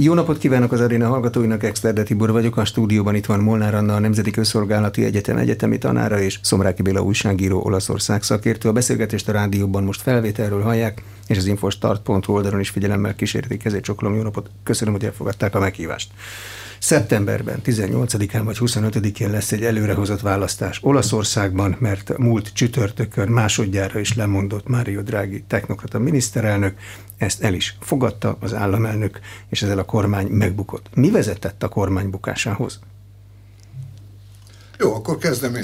Jó napot kívánok az aréna hallgatóinak, Exterde Tibor vagyok, a stúdióban itt van Molnár Anna, a Nemzeti Közszolgálati Egyetem egyetemi tanára és Szomráki Béla újságíró Olaszország szakértő. A beszélgetést a rádióban most felvételről hallják, és az infostart.hu oldalon is figyelemmel kísérték, ezért csokolom jó napot. Köszönöm, hogy elfogadták a meghívást. Szeptemberben, 18-án vagy 25-én lesz egy előrehozott választás Olaszországban, mert múlt csütörtökön másodjára is lemondott Mário Draghi technokrata miniszterelnök, ezt el is fogadta az államelnök, és ezzel a kormány megbukott. Mi vezetett a kormány bukásához? Jó, akkor kezdem én.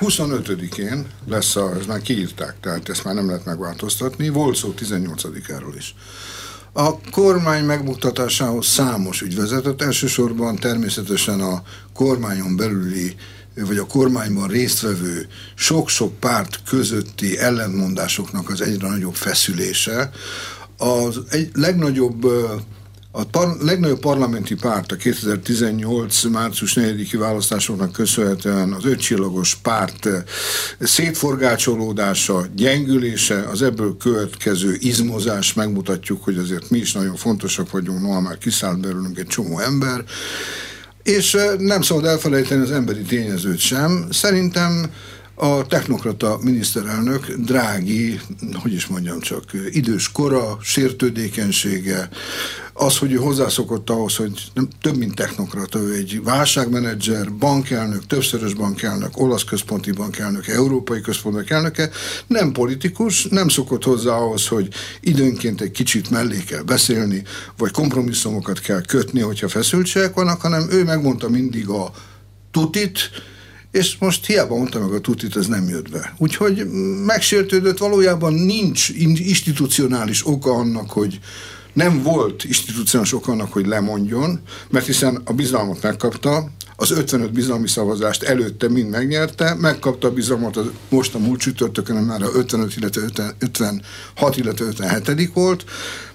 25-én lesz, a, ezt már kiírták, tehát ezt már nem lehet megváltoztatni. Volt szó 18-áról is. A kormány megmutatásához számos ügy vezetett, elsősorban természetesen a kormányon belüli vagy a kormányban résztvevő sok-sok párt közötti ellentmondásoknak az egyre nagyobb feszülése. Az egy legnagyobb a par, legnagyobb parlamenti párt a 2018. március 4-i választásoknak köszönhetően az ötcsillagos párt eh, szétforgácsolódása, gyengülése, az ebből következő izmozás megmutatjuk, hogy azért mi is nagyon fontosak vagyunk, noha már kiszállt belőlünk egy csomó ember, és eh, nem szabad elfelejteni az emberi tényezőt sem. Szerintem a technokrata miniszterelnök drági, hogy is mondjam csak, idős kora, sértődékenysége, az, hogy ő hozzászokott ahhoz, hogy nem, több mint technokrata, ő egy válságmenedzser, bankelnök, többszörös bankelnök, olasz központi bankelnök, európai központi bankelnöke, nem politikus, nem szokott hozzá ahhoz, hogy időnként egy kicsit mellé kell beszélni, vagy kompromisszumokat kell kötni, hogyha feszültségek vannak, hanem ő megmondta mindig a tutit, és most hiába mondta meg a tutit, ez nem jött be. Úgyhogy megsértődött, valójában nincs institucionális oka annak, hogy nem volt institucionális oka annak, hogy lemondjon, mert hiszen a bizalmat megkapta, az 55 bizalmi szavazást előtte mind megnyerte, megkapta a bizalmat az, most a múlt csütörtökön már a 55, illetve 56, illetve 57 volt,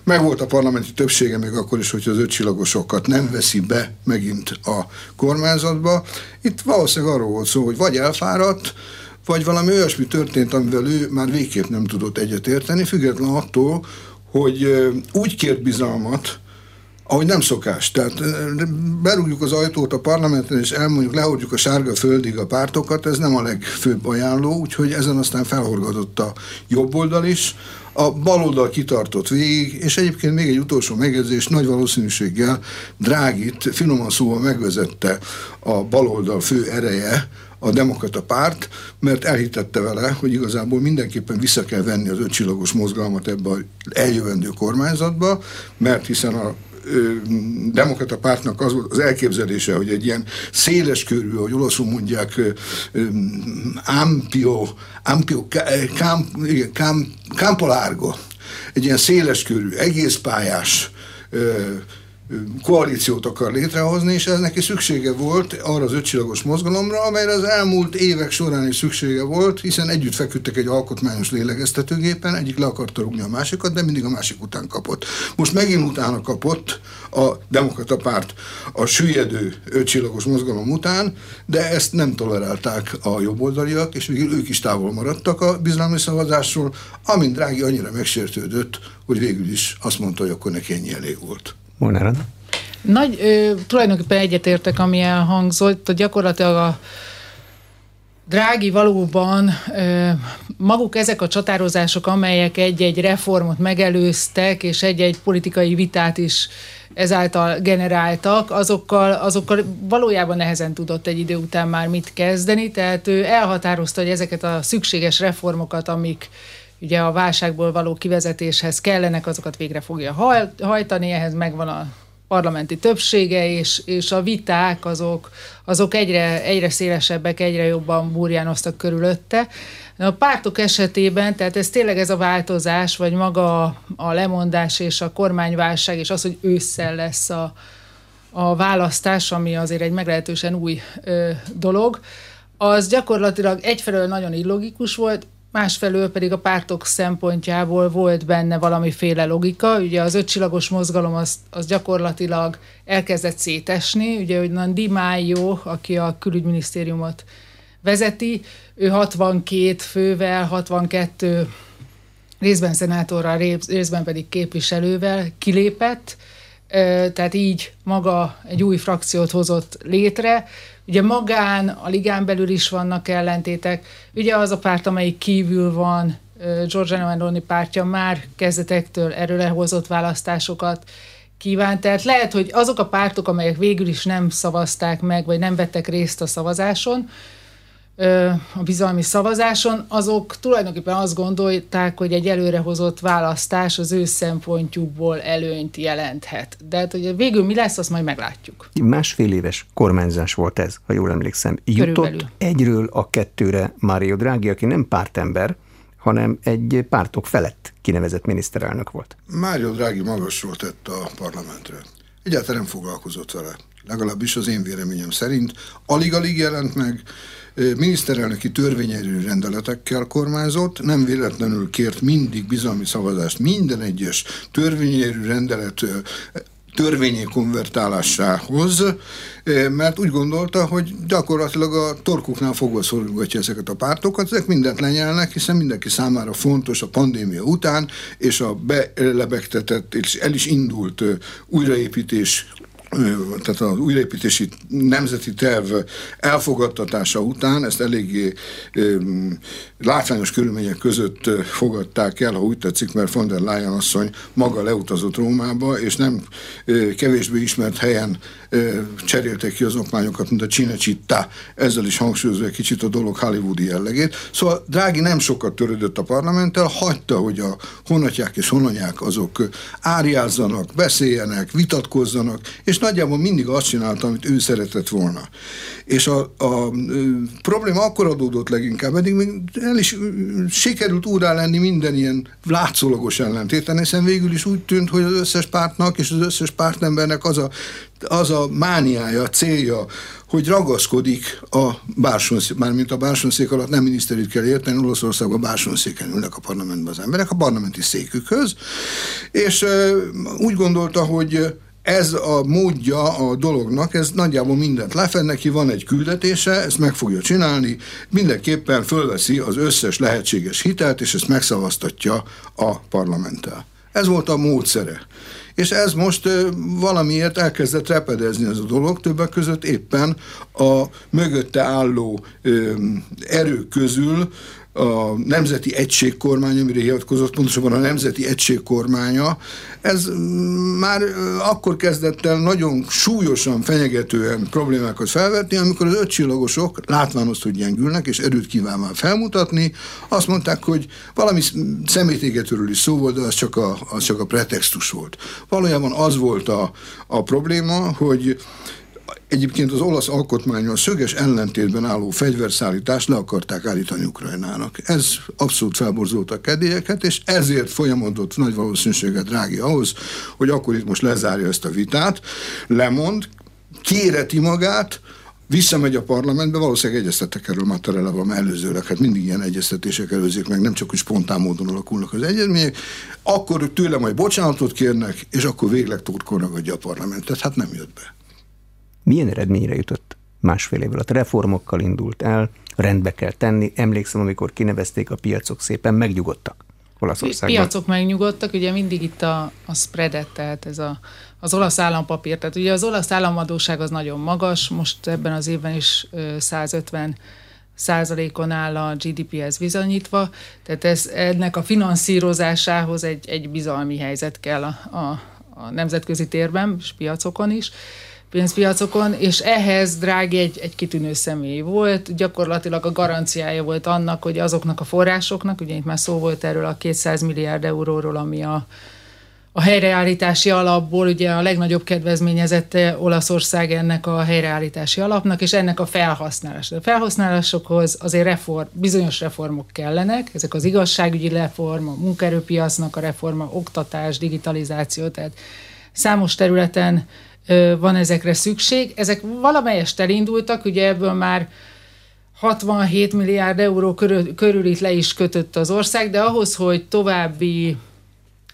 meg volt a parlamenti többsége még akkor is, hogy az ötcsillagosokat nem veszi be megint a kormányzatba. Itt valószínűleg arról volt szó, hogy vagy elfáradt, vagy valami olyasmi történt, amivel ő már végképp nem tudott egyetérteni, független attól, hogy úgy kért bizalmat, ahogy nem szokás. Tehát berúgjuk az ajtót a parlamenten, és elmondjuk, lehordjuk a sárga földig a pártokat, ez nem a legfőbb ajánló, úgyhogy ezen aztán felhorgadott a jobb oldal is, a baloldal kitartott végig, és egyébként még egy utolsó megjegyzés, nagy valószínűséggel Drágit finoman szóval megvezette a baloldal fő ereje, a demokrata párt, mert elhitette vele, hogy igazából mindenképpen vissza kell venni az ötcsillagos mozgalmat ebbe az eljövendő kormányzatba, mert hiszen a demokrata pártnak az az elképzelése, hogy egy ilyen széles körű, ahogy olaszul mondják, ampio, ampio camp, camp, egy ilyen széles körű, egész pályás koalíciót akar létrehozni, és ez neki szüksége volt arra az ötcsillagos mozgalomra, amelyre az elmúlt évek során is szüksége volt, hiszen együtt feküdtek egy alkotmányos lélegeztetőgépen, egyik le akarta rúgni a másikat, de mindig a másik után kapott. Most megint utána kapott a demokrata párt a süllyedő ötcsillagos mozgalom után, de ezt nem tolerálták a jobboldaliak, és végül ők is távol maradtak a bizalmi szavazásról, amint Drági annyira megsértődött, hogy végül is azt mondta, hogy akkor neki ennyi elég volt. Molnár Nagy, ö, tulajdonképpen egyetértek, ami elhangzott, gyakorlatilag a Drági valóban maguk ezek a csatározások, amelyek egy-egy reformot megelőztek, és egy-egy politikai vitát is ezáltal generáltak, azokkal, azokkal valójában nehezen tudott egy idő után már mit kezdeni, tehát ő elhatározta, hogy ezeket a szükséges reformokat, amik ugye a válságból való kivezetéshez kellenek, azokat végre fogja hajtani, ehhez megvan a parlamenti többsége, és, és a viták azok, azok egyre, egyre szélesebbek, egyre jobban burjánoztak körülötte. A pártok esetében, tehát ez tényleg ez a változás, vagy maga a lemondás és a kormányválság, és az, hogy ősszel lesz a, a választás, ami azért egy meglehetősen új ö, dolog, az gyakorlatilag egyfelől nagyon illogikus volt, másfelől pedig a pártok szempontjából volt benne valamiféle logika. Ugye az ötcsillagos mozgalom az, az gyakorlatilag elkezdett szétesni. Ugye, hogy Di Maio, aki a külügyminisztériumot vezeti, ő 62 fővel, 62 részben szenátorral, részben pedig képviselővel kilépett, tehát így maga egy új frakciót hozott létre. Ugye magán, a ligán belül is vannak ellentétek. Ugye az a párt, amelyik kívül van, George Meloni pártja már kezdetektől erőre hozott választásokat kívánt. Tehát lehet, hogy azok a pártok, amelyek végül is nem szavazták meg, vagy nem vettek részt a szavazáson, a bizalmi szavazáson, azok tulajdonképpen azt gondolták, hogy egy előrehozott választás az ő szempontjukból előnyt jelenthet. De hát, hogy végül mi lesz, azt majd meglátjuk. Másfél éves kormányzás volt ez, ha jól emlékszem. Jutott Körülbelül. egyről a kettőre Mário Draghi, aki nem pártember, hanem egy pártok felett kinevezett miniszterelnök volt. Mário Draghi magasról tett a parlamentre. Egyáltalán nem foglalkozott vele. Legalábbis az én véleményem szerint. Alig-alig jelent meg, miniszterelnöki törvényerő rendeletekkel kormányzott, nem véletlenül kért mindig bizalmi szavazást minden egyes törvényerő rendelet törvényi konvertálásához, mert úgy gondolta, hogy gyakorlatilag a torkuknál fogva szorulgatja ezeket a pártokat, ezek mindent lenyelnek, hiszen mindenki számára fontos a pandémia után, és a belebegtetett és el is indult újraépítés tehát az újraépítési nemzeti terv elfogadtatása után ezt eléggé látványos körülmények között fogadták el, ha úgy tetszik, mert von der Leyen asszony maga leutazott Rómába, és nem kevésbé ismert helyen cseréltek ki az okmányokat, mint a Cinecittà, ezzel is hangsúlyozva egy kicsit a dolog hollywoodi jellegét. Szóval Drági nem sokat törődött a parlamenttel, hagyta, hogy a honatják és honanyák azok árjázzanak, beszéljenek, vitatkozzanak, és nagyjából mindig azt csinálta, amit ő szeretett volna. És a, a, a probléma akkor adódott leginkább, eddig még el is sikerült úrá lenni minden ilyen látszólagos ellentéten, hiszen végül is úgy tűnt, hogy az összes pártnak és az összes pártembernek az a az a mániája, a célja, hogy ragaszkodik a bársonszék, mármint a bársonszék alatt nem miniszterét kell érteni, Olaszországban bársonszéken ülnek a parlamentben az emberek, a parlamenti székükhöz, és úgy gondolta, hogy ez a módja a dolognak, ez nagyjából mindent lefed neki, van egy küldetése, ezt meg fogja csinálni, mindenképpen fölveszi az összes lehetséges hitelt, és ezt megszavaztatja a parlamenttel. Ez volt a módszere és ez most valamiért elkezdett repedezni ez a dolog, többek között éppen a mögötte álló erők közül a Nemzeti Egység kormánya, amire hivatkozott, pontosabban a Nemzeti Egység kormánya, ez már akkor kezdett el nagyon súlyosan, fenyegetően problémákat felvetni, amikor az ötcsillagosok látván azt, hogy gyengülnek, és erőt kívánván felmutatni, azt mondták, hogy valami szemétégetőről is szó volt, de az csak a, az csak a pretextus volt. Valójában az volt a, a probléma, hogy Egyébként az olasz alkotmányon szöges ellentétben álló fegyverszállítást le akarták állítani Ukrajnának. Ez abszolút felborzolta a kedélyeket, és ezért folyamodott nagy valószínűséget Drági ahhoz, hogy akkor itt most lezárja ezt a vitát, lemond, kéreti magát, visszamegy a parlamentbe, valószínűleg egyeztettek erről Mattarellával előzőleg, hát mindig ilyen egyeztetések előzik meg, nem csak hogy spontán módon alakulnak az egyezmények, akkor tőle majd bocsánatot kérnek, és akkor végleg turkolnak a parlamentet. Hát nem jött be. Milyen eredményre jutott másfél év alatt? Reformokkal indult el, rendbe kell tenni. Emlékszem, amikor kinevezték a piacok, szépen megnyugodtak. Olaszországban. Piacok megnyugodtak, ugye mindig itt a, a spreadet, tehát ez a, az olasz állampapír. Tehát ugye az olasz államadóság az nagyon magas, most ebben az évben is 150 százalékon áll a GDP-hez bizonyítva, tehát ez, ennek a finanszírozásához egy, egy bizalmi helyzet kell a, a, a nemzetközi térben és piacokon is pénzpiacokon, és ehhez Drági egy, egy kitűnő személy volt, gyakorlatilag a garanciája volt annak, hogy azoknak a forrásoknak, ugye itt már szó volt erről a 200 milliárd euróról, ami a, a helyreállítási alapból, ugye a legnagyobb kedvezményezette Olaszország ennek a helyreállítási alapnak, és ennek a felhasználása. A felhasználásokhoz azért reform, bizonyos reformok kellenek, ezek az igazságügyi reform, a munkaerőpiacnak a reforma, oktatás, digitalizáció, tehát számos területen van ezekre szükség. Ezek valamelyest elindultak, ugye ebből már 67 milliárd euró körül, körül itt le is kötött az ország, de ahhoz, hogy további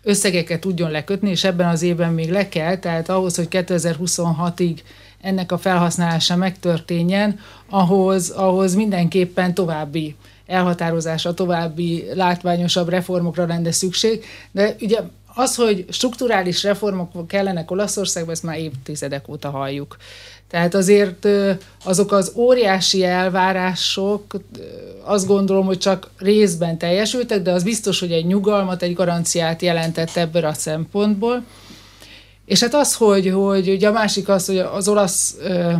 összegeket tudjon lekötni, és ebben az évben még le kell, tehát ahhoz, hogy 2026-ig ennek a felhasználása megtörténjen, ahhoz, ahhoz mindenképpen további elhatározása, további látványosabb reformokra lenne szükség. De ugye az, hogy strukturális reformok kellenek Olaszországban, ezt már évtizedek óta halljuk. Tehát azért azok az óriási elvárások azt gondolom, hogy csak részben teljesültek, de az biztos, hogy egy nyugalmat, egy garanciát jelentett ebből a szempontból. És hát az, hogy, hogy ugye a másik az, hogy az olasz, ö,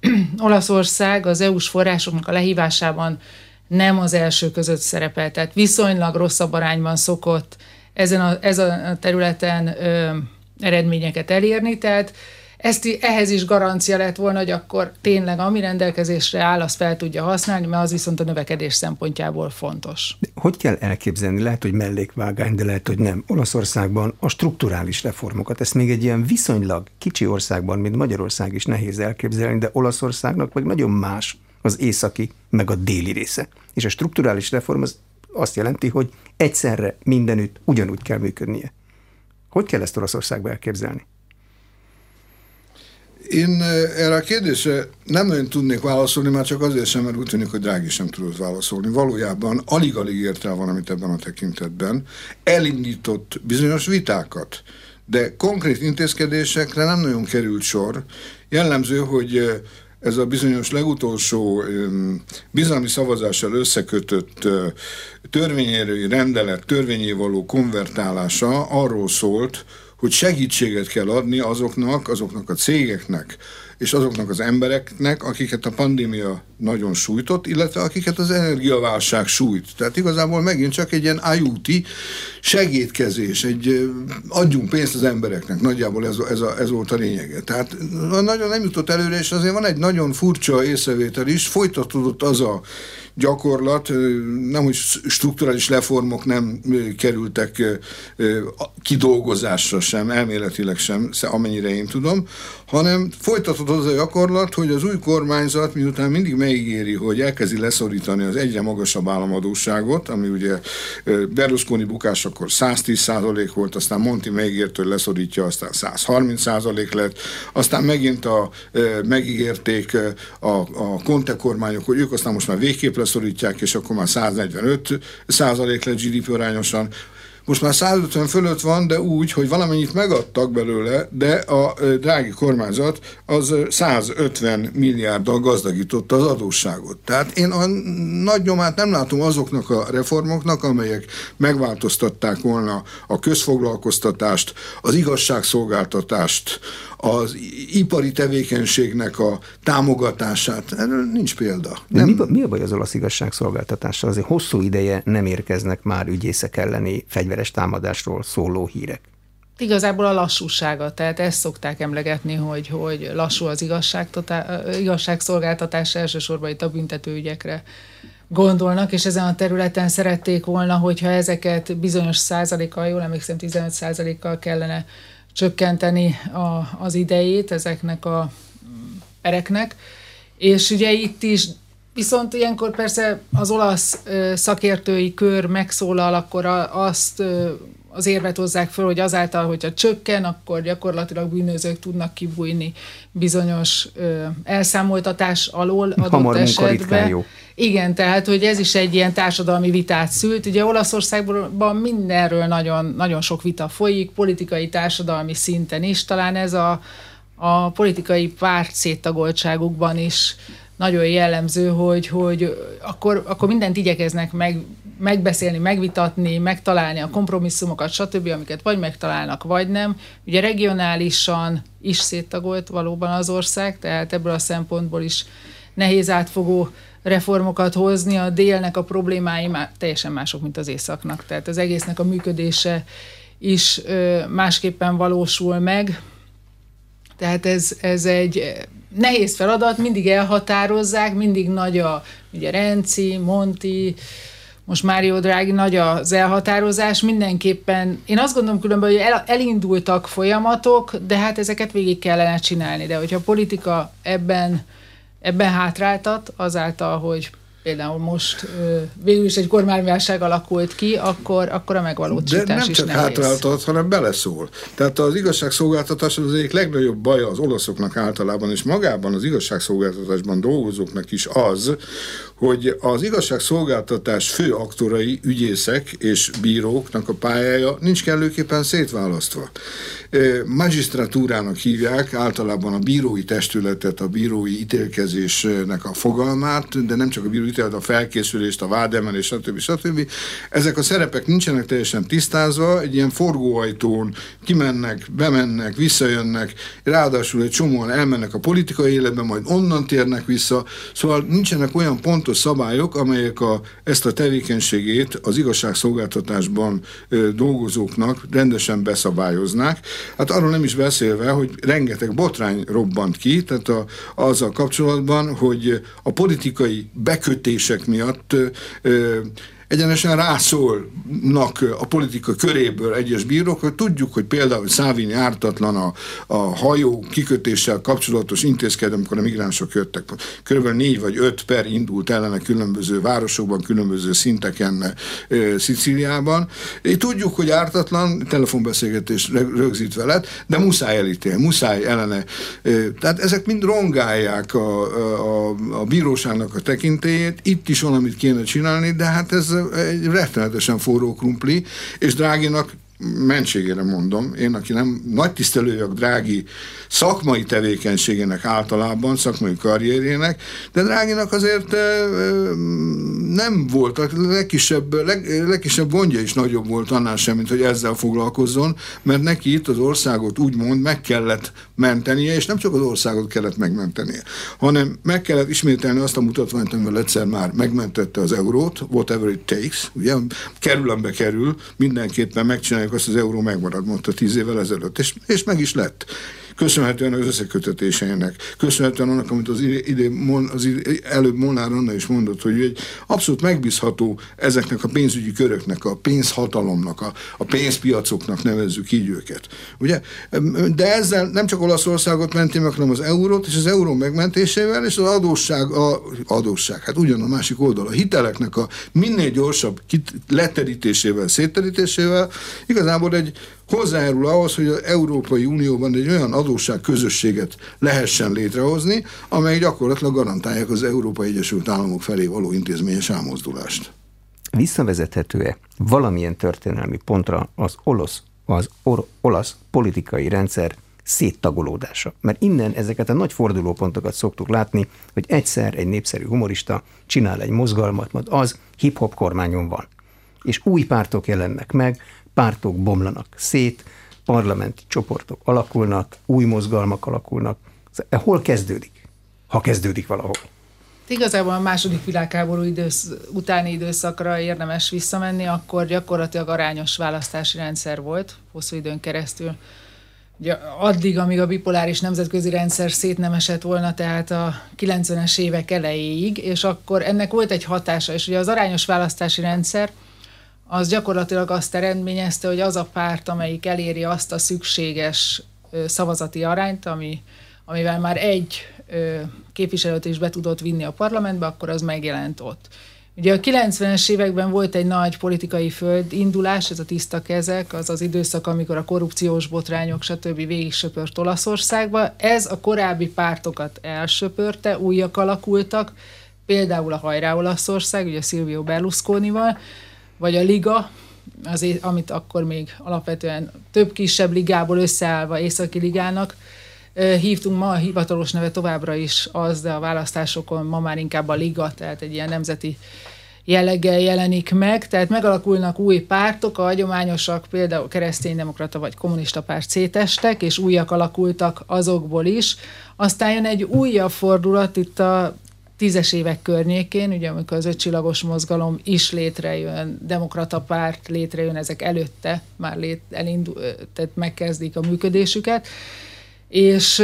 Olaszország az EU-s forrásoknak a lehívásában nem az első között szerepel, tehát viszonylag rosszabb arányban szokott ezen a, ezen a területen ö, eredményeket elérni, tehát ezt, ehhez is garancia lett volna, hogy akkor tényleg ami rendelkezésre áll, azt fel tudja használni, mert az viszont a növekedés szempontjából fontos. De hogy kell elképzelni? Lehet, hogy mellékvágány, de lehet, hogy nem. Olaszországban a strukturális reformokat, ezt még egy ilyen viszonylag kicsi országban, mint Magyarország is nehéz elképzelni, de Olaszországnak meg nagyon más az északi, meg a déli része. És a strukturális reform az azt jelenti, hogy egyszerre mindenütt ugyanúgy kell működnie. Hogy kell ezt Olaszországba elképzelni? Én erre a kérdésre nem nagyon tudnék válaszolni, már csak azért sem, mert úgy tűnik, hogy Drági sem tudott válaszolni. Valójában alig-alig ért el valamit ebben a tekintetben. Elindított bizonyos vitákat, de konkrét intézkedésekre nem nagyon került sor. Jellemző, hogy ez a bizonyos legutolsó bizalmi szavazással összekötött törvényérői rendelet törvényé való konvertálása arról szólt, hogy segítséget kell adni azoknak, azoknak a cégeknek, és azoknak az embereknek, akiket a pandémia nagyon sújtott, illetve akiket az energiaválság sújt. Tehát igazából megint csak egy ilyen IUT segítkezés, egy adjunk pénzt az embereknek, nagyjából ez, ez, a, ez volt a lényege. Tehát nagyon nem jutott előre, és azért van egy nagyon furcsa észrevétel is, folytatódott az a gyakorlat, nem hogy strukturális reformok nem kerültek kidolgozásra sem, elméletileg sem, amennyire én tudom, hanem folytatódott az a gyakorlat, hogy az új kormányzat miután mindig megígéri, hogy elkezdi leszorítani az egyre magasabb államadóságot, ami ugye Berlusconi bukásakor 110% volt, aztán Monti megígért, hogy leszorítja, aztán 130% lett, aztán megint a, megígérték a, a Conte kormányok, hogy ők aztán most már végképp leszorítják, és akkor már 145 százalék lett GDP arányosan, most már 150 fölött van, de úgy, hogy valamennyit megadtak belőle, de a drági kormányzat az 150 milliárddal gazdagította az adósságot. Tehát én a nagy nyomát nem látom azoknak a reformoknak, amelyek megváltoztatták volna a közfoglalkoztatást, az igazságszolgáltatást, az ipari tevékenységnek a támogatását. Erről nincs példa. Nem. Mi, mi a baj az olasz igazságszolgáltatással? Azért hosszú ideje nem érkeznek már ügyészek elleni fegyveres támadásról szóló hírek. Igazából a lassúsága, tehát ezt szokták emlegetni, hogy, hogy lassú az igazságszolgáltatás, elsősorban itt a büntetőügyekre gondolnak, és ezen a területen szerették volna, hogyha ezeket bizonyos százalékkal, jól emlékszem, 15 százalékkal kellene csökkenteni a, az idejét ezeknek a ereknek. És ugye itt is Viszont ilyenkor persze az olasz szakértői kör megszólal, akkor azt az érvet hozzák föl, hogy azáltal, hogyha csökken, akkor gyakorlatilag bűnözők tudnak kibújni bizonyos ö, elszámoltatás alól adott Hamar esetben. Jó. Igen, tehát, hogy ez is egy ilyen társadalmi vitát szült. Ugye Olaszországban mindenről nagyon, nagyon sok vita folyik, politikai, társadalmi szinten is. Talán ez a, a politikai párt széttagoltságukban is nagyon jellemző, hogy, hogy akkor, akkor mindent igyekeznek meg, megbeszélni, megvitatni, megtalálni a kompromisszumokat, stb., amiket vagy megtalálnak, vagy nem. Ugye regionálisan is széttagolt valóban az ország, tehát ebből a szempontból is nehéz átfogó reformokat hozni. A délnek a problémái már teljesen mások, mint az északnak. Tehát az egésznek a működése is másképpen valósul meg. Tehát ez, ez egy nehéz feladat, mindig elhatározzák, mindig nagy a ugye Renci, Monti, most Mário Draghi nagy az elhatározás, mindenképpen, én azt gondolom különben, hogy el, elindultak folyamatok, de hát ezeket végig kellene csinálni, de hogyha a politika ebben, ebben hátráltat, azáltal, hogy például most végül is egy kormányválság alakult ki, akkor, akkor a megvalósítás De nem csak hátráltat, hanem beleszól. Tehát az igazságszolgáltatás az egyik legnagyobb baja az olaszoknak általában, és magában az igazságszolgáltatásban dolgozóknak is az, hogy az igazságszolgáltatás fő aktorai, ügyészek és bíróknak a pályája nincs kellőképpen szétválasztva. Magistratúrának hívják általában a bírói testületet, a bírói ítélkezésnek a fogalmát, de nem csak a bírói ítélet, a felkészülést, a vádemelés, stb. stb. Ezek a szerepek nincsenek teljesen tisztázva, egy ilyen forgóajtón kimennek, bemennek, visszajönnek, ráadásul egy csomóan elmennek a politikai életbe, majd onnan térnek vissza, szóval nincsenek olyan pontos szabályok, amelyek a, ezt a tevékenységét az igazságszolgáltatásban ö, dolgozóknak rendesen beszabályoznák. Hát arról nem is beszélve, hogy rengeteg botrány robbant ki, tehát a, azzal kapcsolatban, hogy a politikai bekötések miatt ö, egyenesen rászólnak a politika köréből egyes bírók, hogy tudjuk, hogy például Szávini ártatlan a, a hajó kikötéssel kapcsolatos intézkedő, amikor a migránsok jöttek. Körülbelül négy vagy öt per indult ellene különböző városokban, különböző szinteken e, Szicíliában. És tudjuk, hogy ártatlan, telefonbeszélgetés rögzítve lett, de muszáj elítélni, muszáj ellene. E, tehát ezek mind rongálják a, a, a bíróságnak a tekintélyét, itt is valamit kéne csinálni, de hát ez egy rettenetesen forró krumpli, és Dráginak mentségére mondom, én, aki nem nagy tisztelője a drági szakmai tevékenységének általában, szakmai karrierjének, de dráginak azért nem volt, a legkisebb, leg, legkisebb gondja is nagyobb volt annál sem, mint hogy ezzel foglalkozzon, mert neki itt az országot úgymond meg kellett mentenie, és nem csak az országot kellett megmentenie, hanem meg kellett ismételni azt a mutatványt, amivel egyszer már megmentette az eurót, whatever it takes, ugye, kerülembe kerül, mindenképpen megcsináljuk azt, az euró megmarad, mondta tíz évvel ezelőtt, és, és meg is lett köszönhetően az összekötetéseinek, köszönhetően annak, amit az, ide, az ide, előbb Molnár Anna is mondott, hogy egy abszolút megbízható ezeknek a pénzügyi köröknek, a pénzhatalomnak, a, a pénzpiacoknak nevezzük így őket. Ugye? De ezzel nem csak Olaszországot menti meg, hanem az eurót, és az euró megmentésével, és az adósság, a, adósság, hát ugyan a másik oldal, a hiteleknek a minél gyorsabb leterítésével, szétterítésével, igazából egy hozzájárul ahhoz, hogy az Európai Unióban egy olyan adósság közösséget lehessen létrehozni, amely gyakorlatilag garantálják az Európai Egyesült Államok felé való intézményes elmozdulást. Visszavezethető-e valamilyen történelmi pontra az olasz, az or, olasz politikai rendszer széttagolódása. Mert innen ezeket a nagy fordulópontokat szoktuk látni, hogy egyszer egy népszerű humorista csinál egy mozgalmat, majd az hip-hop kormányon van. És új pártok jelennek meg, pártok bomlanak szét, parlamenti csoportok alakulnak, új mozgalmak alakulnak. Hol kezdődik? Ha kezdődik valahol. Igazából a második világháború idősz, utáni időszakra érdemes visszamenni, akkor gyakorlatilag arányos választási rendszer volt hosszú időn keresztül. Ugye addig, amíg a bipoláris nemzetközi rendszer szét nem esett volna, tehát a 90-es évek elejéig, és akkor ennek volt egy hatása, és ugye az arányos választási rendszer – az gyakorlatilag azt eredményezte, hogy az a párt, amelyik eléri azt a szükséges szavazati arányt, ami, amivel már egy képviselőt is be tudott vinni a parlamentbe, akkor az megjelent ott. Ugye a 90-es években volt egy nagy politikai földindulás, ez a tiszta kezek, az az időszak, amikor a korrupciós botrányok, stb. végig söpört Olaszországba. Ez a korábbi pártokat elsöpörte, újak alakultak, például a Hajrá Olaszország, ugye Silvio Berlusconival, vagy a liga, azért, amit akkor még alapvetően több kisebb ligából összeállva északi ligának hívtunk ma, a hivatalos neve továbbra is az, de a választásokon ma már inkább a liga, tehát egy ilyen nemzeti jelleggel jelenik meg, tehát megalakulnak új pártok, a hagyományosak, például kereszténydemokrata vagy kommunista párt szétestek, és újak alakultak azokból is. Aztán jön egy újabb fordulat itt a tízes évek környékén, ugye amikor az ötcsillagos mozgalom is létrejön, demokrata párt létrejön, ezek előtte már lét, elindul, tehát megkezdik a működésüket, és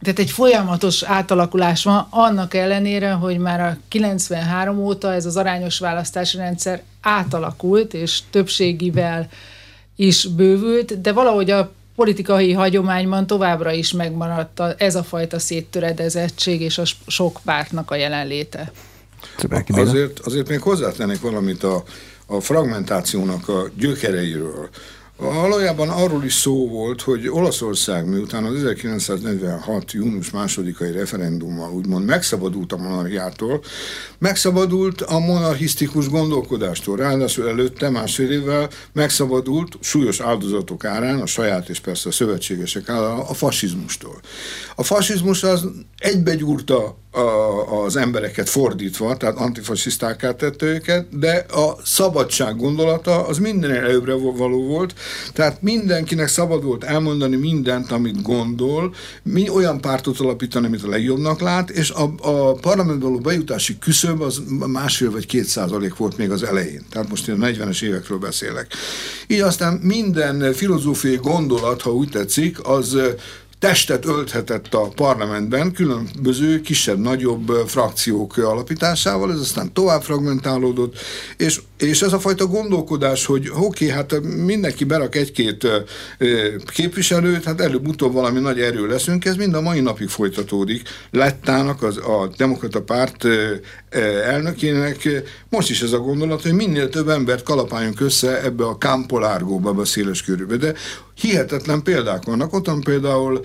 tehát egy folyamatos átalakulás van, annak ellenére, hogy már a 93 óta ez az arányos választási rendszer átalakult, és többségivel is bővült, de valahogy a politikai hagyományban továbbra is megmaradt ez a fajta széttöredezettség és a sok pártnak a jelenléte. Azért, azért még hozzátennék valamit a, a fragmentációnak a gyökereiről. Valójában arról is szó volt, hogy Olaszország miután az 1946. június másodikai referendummal úgymond megszabadult a monarchiától, megszabadult a monarchisztikus gondolkodástól. Ráadásul előtte másfél évvel megszabadult súlyos áldozatok árán, a saját és persze a szövetségesek árán a fasizmustól. A fasizmus az egybegyúrta az embereket fordítva, tehát antifasisztáká tette őket, de a szabadság gondolata az minden előbbre való volt, tehát mindenkinek szabad volt elmondani mindent, amit gondol, mi olyan pártot alapítani, amit a legjobbnak lát, és a, a parlamentben való bejutási küszöb az másfél vagy két százalék volt még az elején. Tehát most én a 40-es évekről beszélek. Így aztán minden filozófiai gondolat, ha úgy tetszik, az testet ölthetett a parlamentben különböző kisebb-nagyobb frakciók alapításával, ez aztán tovább fragmentálódott, és, és ez a fajta gondolkodás, hogy oké, okay, hát mindenki berak egy-két képviselőt, hát előbb-utóbb valami nagy erő leszünk, ez mind a mai napig folytatódik. Lettának az, a demokrata párt elnökének most is ez a gondolat, hogy minél több embert kalapáljunk össze ebbe a kámpolárgóba, ebbe a széles körülbe. De hihetetlen példák vannak. Ott van például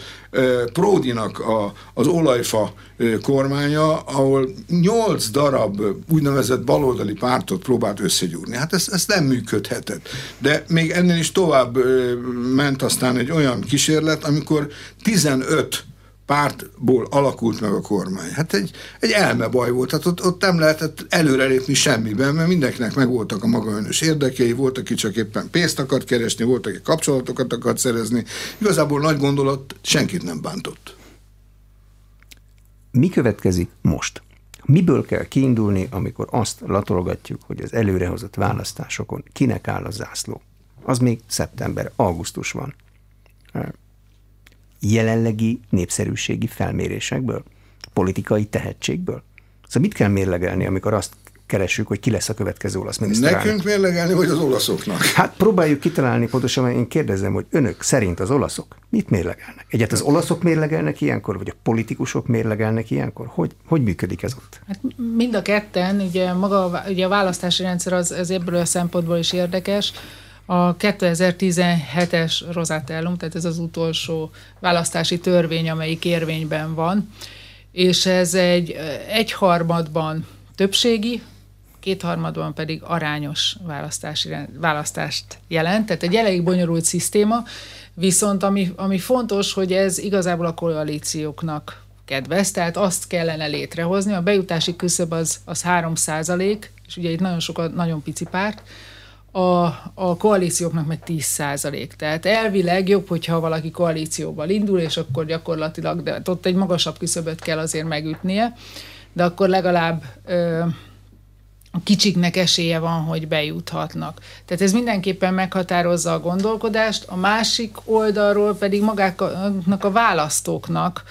Pródinak a, az olajfa kormánya, ahol nyolc darab úgynevezett baloldali pártot próbált összegyúrni. Hát ez, ez nem működhetett. De még ennél is tovább ment aztán egy olyan kísérlet, amikor 15 pártból alakult meg a kormány. Hát egy, egy elmebaj volt, hát ott, ott nem lehetett előrelépni semmiben, mert mindenkinek megvoltak a maga önös érdekei, volt, aki csak éppen pénzt akart keresni, volt, aki kapcsolatokat akart szerezni. Igazából nagy gondolat senkit nem bántott. Mi következik most? Miből kell kiindulni, amikor azt latolgatjuk, hogy az előrehozott választásokon kinek áll a zászló? Az még szeptember, augusztus van jelenlegi népszerűségi felmérésekből, politikai tehetségből? Szóval mit kell mérlegelni, amikor azt keressük, hogy ki lesz a következő olasz miniszterelnök? Nekünk mérlegelni, vagy az olaszoknak? Hát próbáljuk kitalálni pontosan, mert én kérdezem, hogy önök szerint az olaszok mit mérlegelnek? Egyet az olaszok mérlegelnek ilyenkor, vagy a politikusok mérlegelnek ilyenkor? Hogy, hogy működik ez ott? Hát mind a ketten, ugye maga ugye a választási rendszer az, az ebből a szempontból is érdekes, a 2017-es Rosatellum, tehát ez az utolsó választási törvény, amelyik érvényben van, és ez egy egyharmadban többségi, kétharmadban pedig arányos választási, választást jelent, tehát egy elég bonyolult szisztéma, viszont ami, ami fontos, hogy ez igazából a koalícióknak kedvez, tehát azt kellene létrehozni, a bejutási küszöb az, az 3 százalék, és ugye itt nagyon sok, nagyon pici párt, a, a koalícióknak meg 10 százalék. Tehát elvileg jobb, hogyha valaki koalícióval indul, és akkor gyakorlatilag, de ott egy magasabb küszöböt kell azért megütnie, de akkor legalább ö, a kicsiknek esélye van, hogy bejuthatnak. Tehát ez mindenképpen meghatározza a gondolkodást, a másik oldalról pedig magáknak a választóknak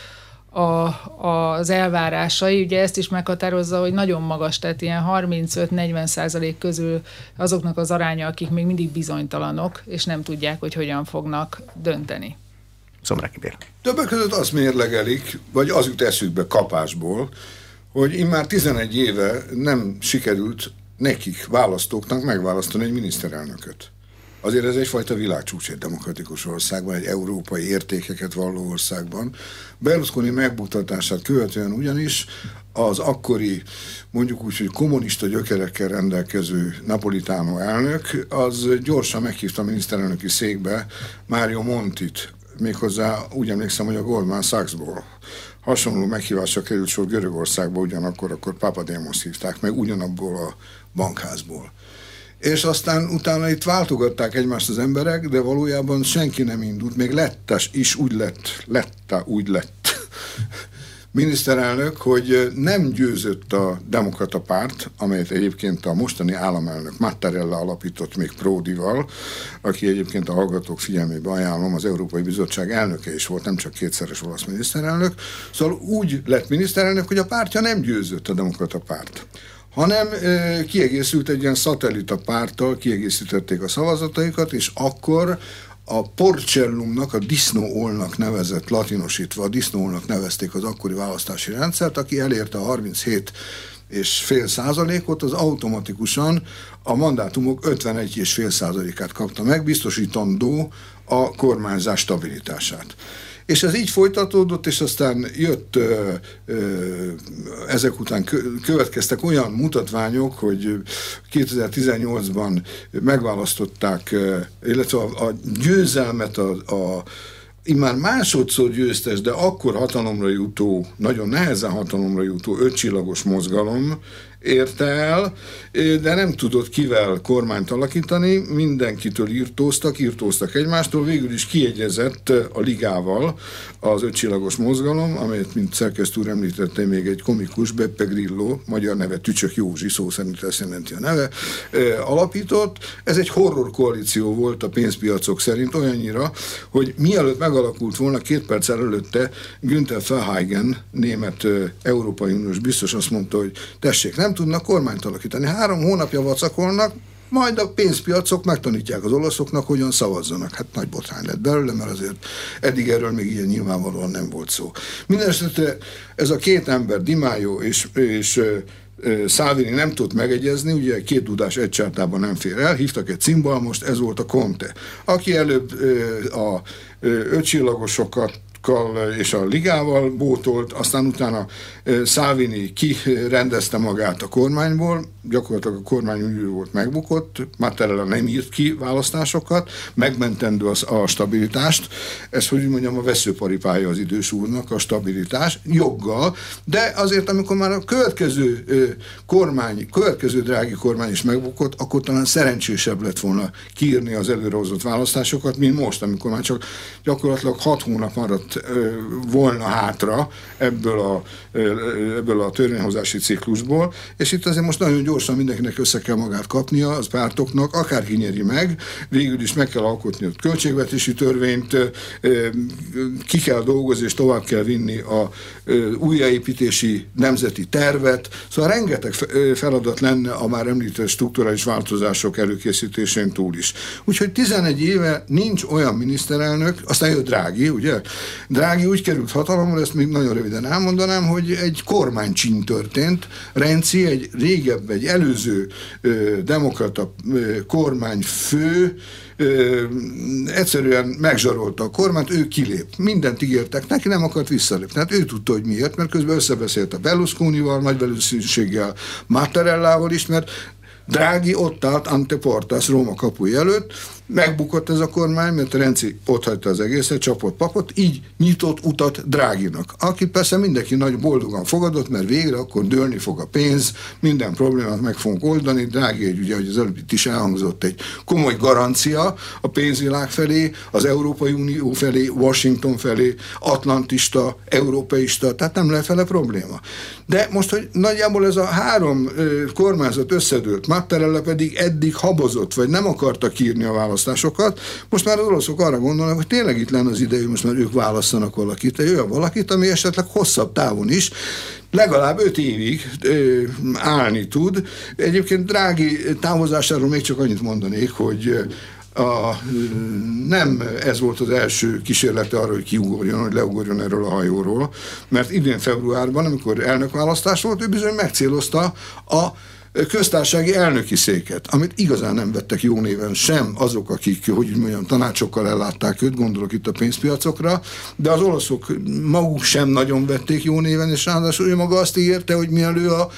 a, az elvárásai, ugye ezt is meghatározza, hogy nagyon magas, tehát ilyen 35-40 százalék közül azoknak az aránya, akik még mindig bizonytalanok, és nem tudják, hogy hogyan fognak dönteni. Szomráki Béla. Többek között azt mérlegelik, vagy az jut eszükbe kapásból, hogy immár 11 éve nem sikerült nekik, választóknak megválasztani egy miniszterelnököt. Azért ez egyfajta világcsúcs egy demokratikus országban, egy európai értékeket valló országban. Berlusconi megmutatását követően ugyanis az akkori, mondjuk úgy, hogy kommunista gyökerekkel rendelkező Napolitánó elnök, az gyorsan meghívta a miniszterelnöki székbe Mário Montit, méghozzá úgy emlékszem, hogy a Goldman Sachsból. Hasonló meghívásra került sor Görögországba, ugyanakkor akkor Papademos hívták meg, ugyanabból a bankházból és aztán utána itt váltogatták egymást az emberek, de valójában senki nem indult, még lettes is úgy lett, letta úgy lett. Miniszterelnök, hogy nem győzött a demokrata párt, amelyet egyébként a mostani államelnök Mattarella alapított még Pródival, aki egyébként a hallgatók figyelmébe ajánlom, az Európai Bizottság elnöke is volt, nem csak kétszeres olasz miniszterelnök. Szóval úgy lett miniszterelnök, hogy a pártja nem győzött a demokrata párt hanem e, kiegészült egy ilyen szatellita párttal, kiegészítették a szavazataikat, és akkor a porcellumnak, a disznóolnak nevezett, latinosítva a disznóolnak nevezték az akkori választási rendszert, aki elérte a 37 és fél százalékot, az automatikusan a mandátumok 51 és fél százalékát kapta meg, biztosítandó a kormányzás stabilitását. És ez így folytatódott, és aztán jött, ö, ö, ezek után következtek olyan mutatványok, hogy 2018-ban megválasztották, illetve a, a győzelmet a, a immár másodszor győztes, de akkor hatalomra jutó, nagyon nehezen hatalomra jutó ötcsillagos mozgalom érte el, de nem tudott kivel kormányt alakítani, mindenkitől írtóztak, írtóztak egymástól, végül is kiegyezett a ligával az ötcsillagos mozgalom, amelyet, mint szerkesztő úr említette, még egy komikus, Beppe Grillo, magyar neve Tücsök Józsi, szó szerint ezt jelenti a neve, alapított. Ez egy horror koalíció volt a pénzpiacok szerint, olyannyira, hogy mielőtt megalakult volna, két perc előtte Günther Verheigen, német Európai Uniós biztos azt mondta, hogy tessék, nem tudnak kormányt alakítani. Három hónapja vacakolnak, majd a pénzpiacok megtanítják az olaszoknak, hogyan szavazzanak. Hát nagy botrány lett belőle, mert azért eddig erről még ilyen nyilvánvalóan nem volt szó. Mindenesetre ez a két ember, Dimájó és, és Szávini nem tudott megegyezni, ugye két tudás egy csártában nem fér el, hívtak egy cimbalmost, ez volt a Conte, aki előbb a ötcsillagosokat és a ligával bótolt, aztán utána Szávini kirendezte magát a kormányból, gyakorlatilag a kormány úgy volt megbukott, Mattarella nem írt ki választásokat, megmentendő az, a stabilitást, ez, hogy mondjam, a veszőparipája az idős úrnak, a stabilitás, joggal, de azért, amikor már a következő kormány, következő drági kormány is megbukott, akkor talán szerencsésebb lett volna kiírni az előrehozott választásokat, mint most, amikor már csak gyakorlatilag hat hónap maradt volna hátra ebből a, ebből a törvényhozási ciklusból, és itt azért most nagyon gyorsan mindenkinek össze kell magát kapnia, az pártoknak, akár kinyeri meg, végül is meg kell alkotni a költségvetési törvényt, ki kell dolgozni, és tovább kell vinni a újjáépítési nemzeti tervet, szóval rengeteg feladat lenne a már említett strukturális változások előkészítésén túl is. Úgyhogy 11 éve nincs olyan miniszterelnök, aztán jött Drági, ugye? Drági úgy került hatalomra, ezt még nagyon röviden elmondanám, hogy egy kormánycsin történt. Renci egy régebb, egy előző ö, demokrata ö, kormányfő ö, egyszerűen megzsarolta a kormányt, ő kilép. Mindent ígértek neki, nem akart visszalépni. Hát ő tudta, hogy miért, mert közben összebeszélt a Berlusconival, nagy valószínűséggel Mattarellával is, mert Drági ott állt Ante Portas Róma kapuj előtt, megbukott ez a kormány, mert Renci ott hagyta az egészet, csapott papot, így nyitott utat Dráginak, aki persze mindenki nagy boldogan fogadott, mert végre akkor dőlni fog a pénz, minden problémát meg fogunk oldani. Drági egy, ugye, hogy az előbb itt is elhangzott, egy komoly garancia a pénzvilág felé, az Európai Unió felé, Washington felé, atlantista, európeista, tehát nem lehet fele probléma. De most, hogy nagyjából ez a három kormányzat összedőlt, Mattarella pedig eddig habozott, vagy nem akartak írni a választ választásokat. Most már az oroszok arra gondolnak, hogy tényleg itt lenne az hogy most már ők választanak valakit, egy olyan valakit, ami esetleg hosszabb távon is legalább öt évig ö, állni tud. Egyébként drági távozásáról még csak annyit mondanék, hogy a, nem ez volt az első kísérlete arra, hogy kiugorjon, hogy leugorjon erről a hajóról, mert idén februárban, amikor elnökválasztás volt, ő bizony megcélozta a köztársasági elnöki széket, amit igazán nem vettek jó néven sem azok, akik, hogy mondjam, tanácsokkal ellátták őt, gondolok itt a pénzpiacokra, de az olaszok maguk sem nagyon vették jó néven, és ráadásul ő maga azt ígérte, hogy mielő a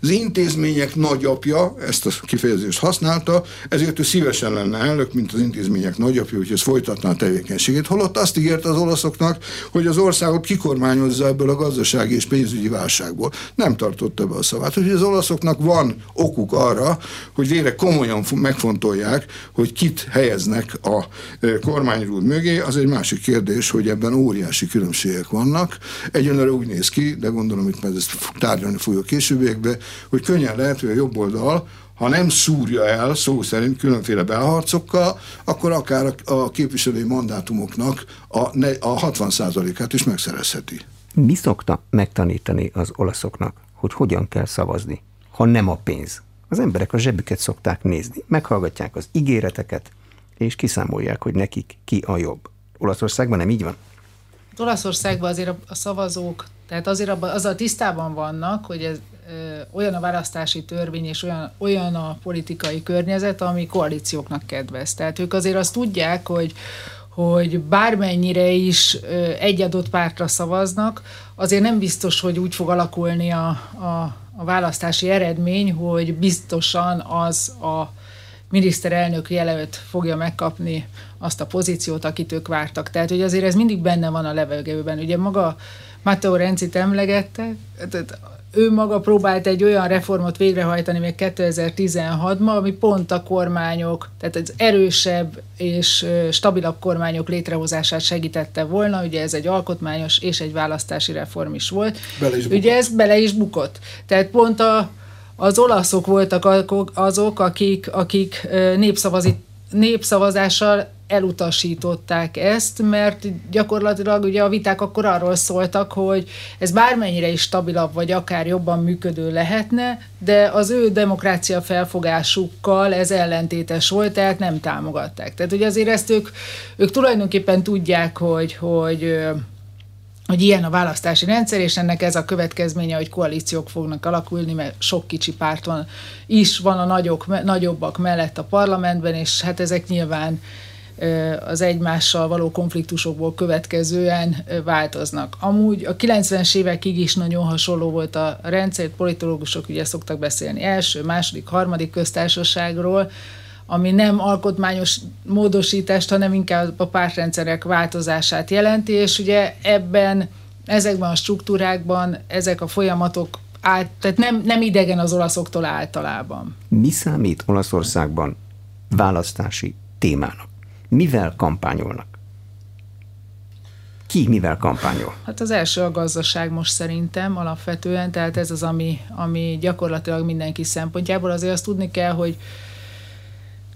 az intézmények nagyapja, ezt a kifejezést használta, ezért ő szívesen lenne elnök, mint az intézmények nagyapja, hogy ez folytatná a tevékenységét. Holott azt ígérte az olaszoknak, hogy az országot kikormányozza ebből a gazdasági és pénzügyi válságból. Nem tartotta be a szavát. Úgyhogy az olaszoknak van okuk arra, hogy végre komolyan megfontolják, hogy kit helyeznek a kormányrúd mögé. Az egy másik kérdés, hogy ebben óriási különbségek vannak. Egyenlőre úgy néz ki, de gondolom, hogy majd ezt tárgyalni fogjuk későbbiekbe, hogy könnyen lehet, hogy a jobb oldal, ha nem szúrja el szó szerint különféle belharcokkal, akkor akár a képviselői mandátumoknak a, a 60%-át is megszerezheti. Mi szokta megtanítani az olaszoknak, hogy hogyan kell szavazni, ha nem a pénz? Az emberek a zsebüket szokták nézni, meghallgatják az ígéreteket, és kiszámolják, hogy nekik ki a jobb. Olaszországban nem így van? Olaszországban azért a szavazók, tehát azért abban, azzal tisztában vannak, hogy ez olyan a választási törvény és olyan, olyan a politikai környezet, ami koalícióknak kedvez. Tehát ők azért azt tudják, hogy hogy bármennyire is egy adott pártra szavaznak, azért nem biztos, hogy úgy fog alakulni a, a, a választási eredmény, hogy biztosan az a miniszterelnök jelölt fogja megkapni azt a pozíciót, akit ők vártak. Tehát, hogy azért ez mindig benne van a levegőben. Ugye maga Matteo Renzit emlegette, tehát ő maga próbált egy olyan reformot végrehajtani még 2016-ban, ami pont a kormányok, tehát az erősebb és stabilabb kormányok létrehozását segítette volna, ugye ez egy alkotmányos és egy választási reform is volt. Bele is ugye ez bele is bukott. Tehát pont a, az olaszok voltak azok, akik, akik népszavazit, népszavazással elutasították ezt, mert gyakorlatilag ugye a viták akkor arról szóltak, hogy ez bármennyire is stabilabb, vagy akár jobban működő lehetne, de az ő demokrácia felfogásukkal ez ellentétes volt, tehát nem támogatták. Tehát ugye azért ezt ők, ők tulajdonképpen tudják, hogy, hogy hogy ilyen a választási rendszer, és ennek ez a következménye, hogy koalíciók fognak alakulni, mert sok kicsi párt van, is van a nagyok, nagyobbak mellett a parlamentben, és hát ezek nyilván az egymással való konfliktusokból következően változnak. Amúgy a 90-es évekig is nagyon hasonló volt a rendszer, politológusok ugye szoktak beszélni első, második, harmadik köztársaságról, ami nem alkotmányos módosítást, hanem inkább a pártrendszerek változását jelenti, és ugye ebben, ezekben a struktúrákban ezek a folyamatok át, tehát nem, nem idegen az olaszoktól általában. Mi számít Olaszországban választási témának? mivel kampányolnak? Ki mivel kampányol? Hát az első a gazdaság most szerintem alapvetően, tehát ez az, ami, ami gyakorlatilag mindenki szempontjából. Azért azt tudni kell, hogy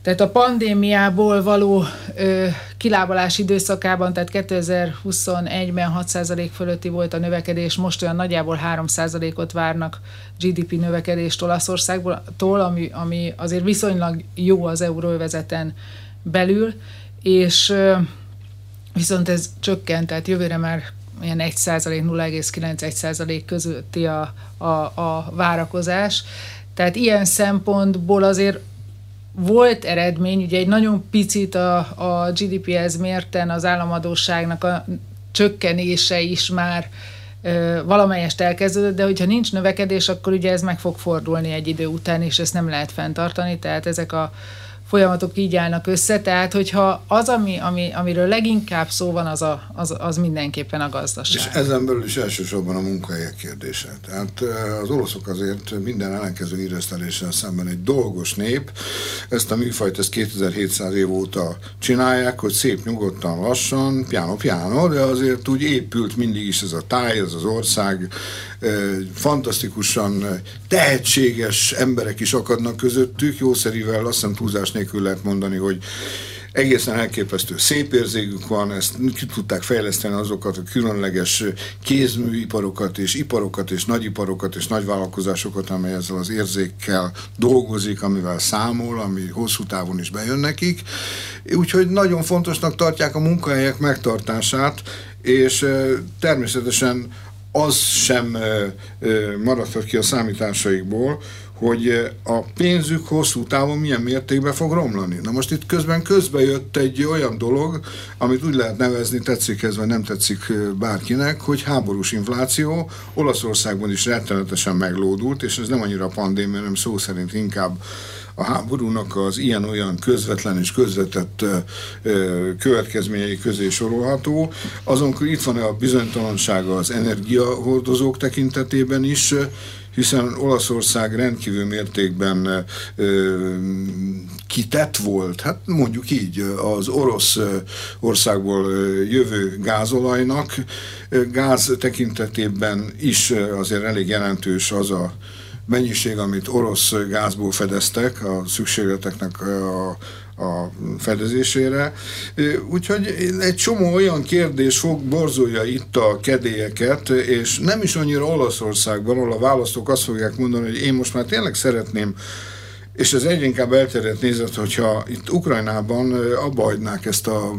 tehát a pandémiából való ö, kilábalás időszakában, tehát 2021-ben 6% fölötti volt a növekedés, most olyan nagyjából 3%-ot várnak GDP növekedést Olaszországból, ami, ami azért viszonylag jó az euróvezeten belül és viszont ez csökkent, tehát jövőre már ilyen 1% 0,9-1 közötti a, a, a várakozás. Tehát ilyen szempontból azért volt eredmény, ugye egy nagyon picit a, a GDP-hez mérten az államadóságnak a csökkenése is már ö, valamelyest elkezdődött, de hogyha nincs növekedés, akkor ugye ez meg fog fordulni egy idő után, és ezt nem lehet fenntartani, tehát ezek a folyamatok így állnak össze, tehát hogyha az, ami, ami, amiről leginkább szó van, az, a, az, az mindenképpen a gazdaság. És ezen belül is elsősorban a munkahelyek kérdése. Tehát az oroszok azért minden ellenkező íreszteléssel szemben egy dolgos nép, ezt a műfajt ezt 2700 év óta csinálják, hogy szép nyugodtan, lassan, piano-piano, de azért úgy épült mindig is ez a táj, ez az ország, fantasztikusan tehetséges emberek is akadnak közöttük, jószerivel azt hiszem túlzás nélkül lehet mondani, hogy egészen elképesztő szép érzékük van, ezt ki tudták fejleszteni azokat a különleges kézműiparokat és iparokat és nagyiparokat és nagyvállalkozásokat, amely ezzel az érzékkel dolgozik, amivel számol, ami hosszú távon is bejön nekik. Úgyhogy nagyon fontosnak tartják a munkahelyek megtartását, és természetesen az sem maradhat ki a számításaikból, hogy a pénzük hosszú távon milyen mértékben fog romlani. Na most itt közben közbe jött egy olyan dolog, amit úgy lehet nevezni, tetszik ez, vagy nem tetszik bárkinek, hogy háborús infláció Olaszországban is rettenetesen meglódult, és ez nem annyira a pandémia, hanem szó szerint inkább a háborúnak az ilyen-olyan közvetlen és közvetett következményei közé sorolható. Azon itt van a bizonytalansága az energiahordozók tekintetében is, hiszen Olaszország rendkívül mértékben ö, kitett volt, hát mondjuk így az orosz országból jövő gázolajnak. Gáz tekintetében is azért elég jelentős az a mennyiség, amit orosz gázból fedeztek a szükségleteknek a, a fedezésére. Úgyhogy egy csomó olyan kérdés fog borzolja itt a kedélyeket, és nem is annyira Olaszországban, ahol a választók azt fogják mondani, hogy én most már tényleg szeretném és ez egyre inkább elterjedt nézet, hogyha itt Ukrajnában abba hagynák ezt a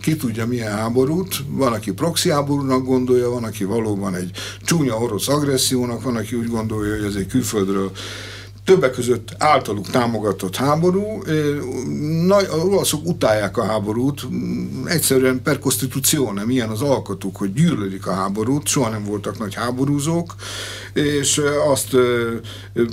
ki tudja milyen háborút, van, aki proxy háborúnak gondolja, van, aki valóban egy csúnya orosz agressziónak, van, aki úgy gondolja, hogy ez egy külföldről többek között általuk támogatott háború. Nagy, az olaszok utálják a háborút, egyszerűen per nem ilyen az alkotuk, hogy gyűlölik a háborút, soha nem voltak nagy háborúzók, és azt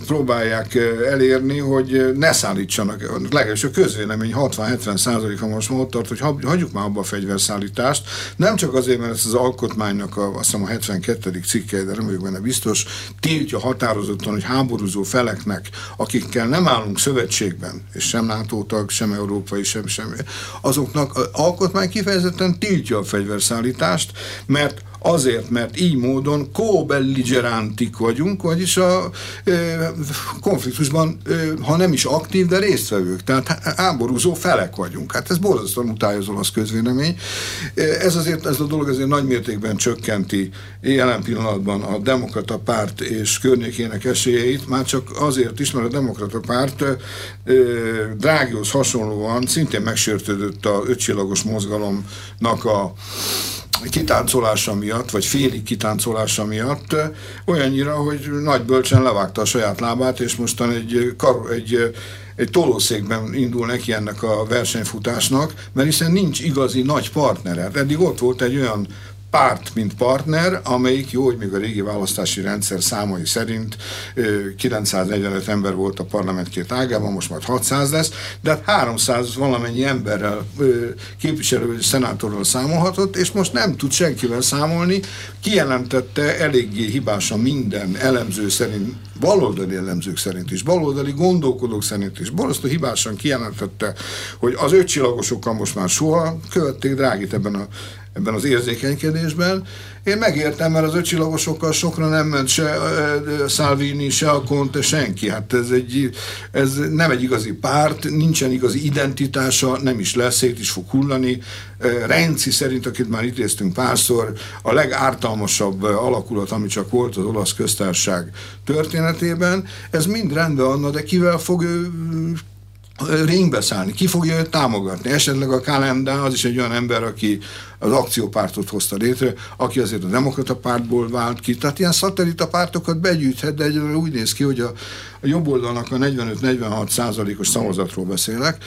próbálják elérni, hogy ne szállítsanak, legalábbis a közvélemény 60-70 százaléka most már ott tart, hogy hagyjuk már abba a fegyverszállítást, nem csak azért, mert ez az alkotmánynak a, azt hiszem a 72. cikke, de nem vagyok benne biztos, tiltja határozottan, hogy háborúzó feleknek, akikkel nem állunk szövetségben, és sem NATO tag, sem európai, sem semmi, azoknak az alkotmány kifejezetten tiltja a fegyverszállítást, mert Azért, mert így módon co-belligerántik vagyunk, vagyis a e, konfliktusban, e, ha nem is aktív, de résztvevők, tehát háborúzó felek vagyunk. Hát ez borzasztóan utálja az olasz közvélemény. Ez azért, ez a dolog azért nagy mértékben csökkenti jelen pillanatban a demokrata párt és környékének esélyeit, már csak azért is, mert a demokrata párt Drágihoz hasonlóan szintén megsértődött a ötcsillagos mozgalomnak a kitáncolása miatt, vagy félig kitáncolása miatt olyannyira, hogy nagy bölcsen levágta a saját lábát, és mostan egy, kar, egy egy tolószékben indul neki ennek a versenyfutásnak, mert hiszen nincs igazi nagy partnere. Eddig ott volt egy olyan párt, mint partner, amelyik jó, hogy még a régi választási rendszer számai szerint 945 ember volt a parlament két ágában, most majd 600 lesz, de 300 hát valamennyi emberrel, képviselő szenátorral számolhatott, és most nem tud senkivel számolni, kijelentette eléggé hibásan minden elemző szerint, baloldali elemzők szerint is, baloldali gondolkodók szerint is, borzasztó hibásan kijelentette, hogy az ötcsillagosokkal most már soha követték Drágit ebben a ebben az érzékenykedésben. Én megértem, mert az öcsillagosokkal sokra nem ment se Salvini, se a Conte, senki. Hát ez, egy, ez nem egy igazi párt, nincsen igazi identitása, nem is lesz, szét is fog hullani. Renci szerint, akit már idéztünk párszor, a legártalmasabb alakulat, ami csak volt az olasz köztársaság történetében. Ez mind rendben van, de kivel fog ő ringbe szállni, ki fogja őt támogatni. Esetleg a Kalendá az is egy olyan ember, aki az akciópártot hozta létre, aki azért a demokrata pártból vált ki. Tehát ilyen szatellita pártokat begyűjthet, de egyre úgy néz ki, hogy a, a jobb oldalnak a 45-46 százalékos szavazatról beszélek,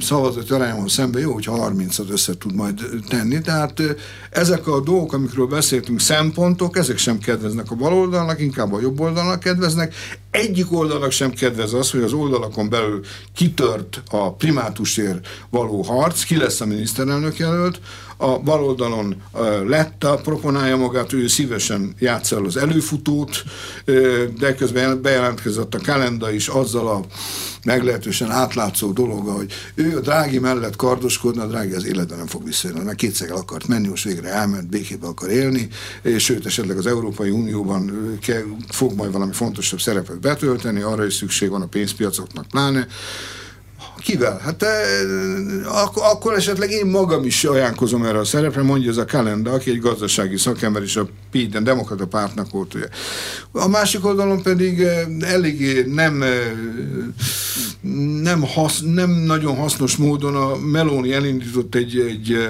szavazati arányomhoz szemben jó, hogyha 30-at össze tud majd tenni. Tehát ezek a dolgok, amikről beszéltünk, szempontok, ezek sem kedveznek a baloldalnak, inkább a jobb oldalnak kedveznek. Egyik oldalnak sem kedvez az, hogy az oldalakon belül kitört a primátusért való harc, ki lesz a miniszterelnök jelölt, a baloldalon Letta proponálja magát, ő szívesen játszol az előfutót, de közben bejelentkezett a kalenda is azzal a meglehetősen átlátszó dolog, hogy ő a drági mellett kardoskodna, a drági az életben nem fog visszajönni, mert kétszer el akart menni, most végre elment, békébe akar élni, és sőt, esetleg az Európai Unióban fog majd valami fontosabb szerepet betölteni, arra is szükség van a pénzpiacoknak pláne, Kivel? Hát te, ak- akkor esetleg én magam is ajánlkozom erre a szerepre, mondja ez a Kalenda, aki egy gazdasági szakember, és a Piden demokrata pártnak volt ugye. A másik oldalon pedig eléggé nem, nem, hasz, nem nagyon hasznos módon a Meloni elindított egy, egy,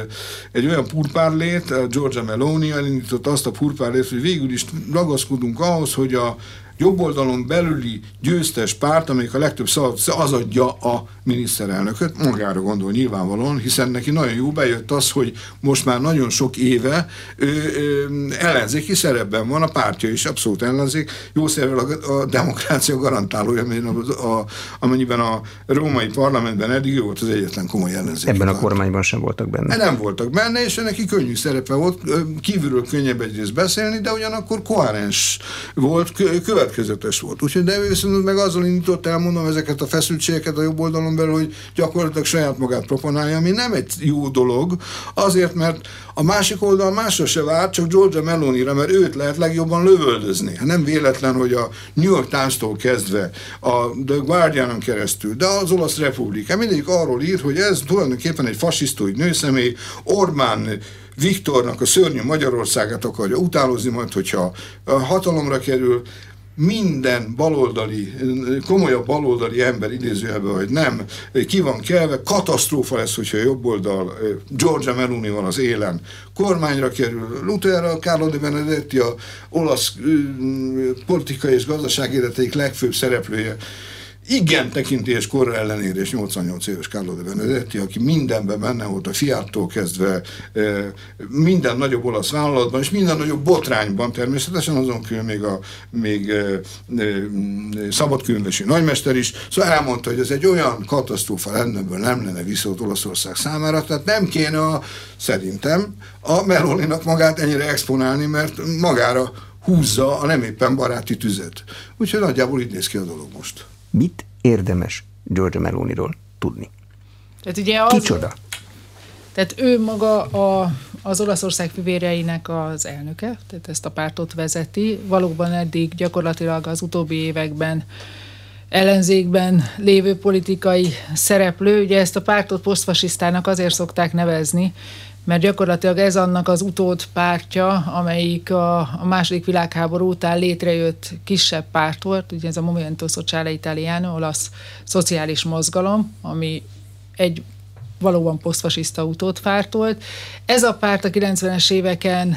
egy olyan purpárlét, a Georgia Meloni elindított azt a purpárlét, hogy végül is ragaszkodunk ahhoz, hogy a jobb oldalon belüli győztes párt, amelyik a legtöbb szavat az adja a miniszterelnököt, magára gondol nyilvánvalóan, hiszen neki nagyon jó bejött az, hogy most már nagyon sok éve ő, ő, ellenzéki szerepben van, a pártja is abszolút ellenzék, jó szervel a, a demokrácia garantálója, a, a, amennyiben a római parlamentben eddig volt az egyetlen komoly ellenzék. Ebben párt. a kormányban sem voltak benne. Nem voltak benne, és neki könnyű szerepe volt, kívülről könnyebb egyrészt beszélni, de ugyanakkor koherens volt, következetes volt. Úgyhogy de viszont meg azzal indított elmondom ezeket a feszültségeket a jobb oldalon belül, hogy gyakorlatilag saját magát proponálja, ami nem egy jó dolog, azért, mert a másik oldal másra se várt, csak Georgia Melonira, mert őt lehet legjobban lövöldözni. Hát nem véletlen, hogy a New York Times-tól kezdve, a The Guardian-on keresztül, de az olasz republika, mindegyik arról ír, hogy ez tulajdonképpen egy fasisztói nőszemély, Orbán Viktornak a szörnyű Magyarországát akarja utálozni majd, hogyha hatalomra kerül, minden baloldali, komolyabb baloldali ember idézőjelben, hogy nem, ki van kelve, katasztrófa lesz, hogyha jobb oldal Georgia Meloni van az élen, kormányra kerül, Luther, Carlo de Benedetti, a olasz politikai és gazdasági életeik legfőbb szereplője, igen tekintélyes korra ellenére, és 88 éves Carlo de Benedetti, aki mindenben benne volt, a Fiattól kezdve minden nagyobb olasz vállalatban, és minden nagyobb botrányban természetesen, azon kívül még a még szabadkülönbesi nagymester is, szóval elmondta, hogy ez egy olyan katasztrófa lenne, nem lenne viszont Olaszország számára, tehát nem kéne a, szerintem a Meloninak magát ennyire exponálni, mert magára húzza a nem éppen baráti tüzet. Úgyhogy nagyjából így néz ki a dolog most. Mit érdemes Giorgia Meloniról tudni? Tehát ugye az, Kicsoda? Tehát ő maga a, az Olaszország fivéreinek az elnöke, tehát ezt a pártot vezeti. Valóban eddig gyakorlatilag az utóbbi években ellenzékben lévő politikai szereplő. Ugye ezt a pártot posztfasisztának azért szokták nevezni, mert gyakorlatilag ez annak az utód pártja, amelyik a, a második világháború után létrejött kisebb párt volt, ugye ez a Movimento Sociale Italiano, olasz szociális mozgalom, ami egy valóban posztfasiszta utódpárt volt. Ez a párt a 90-es éveken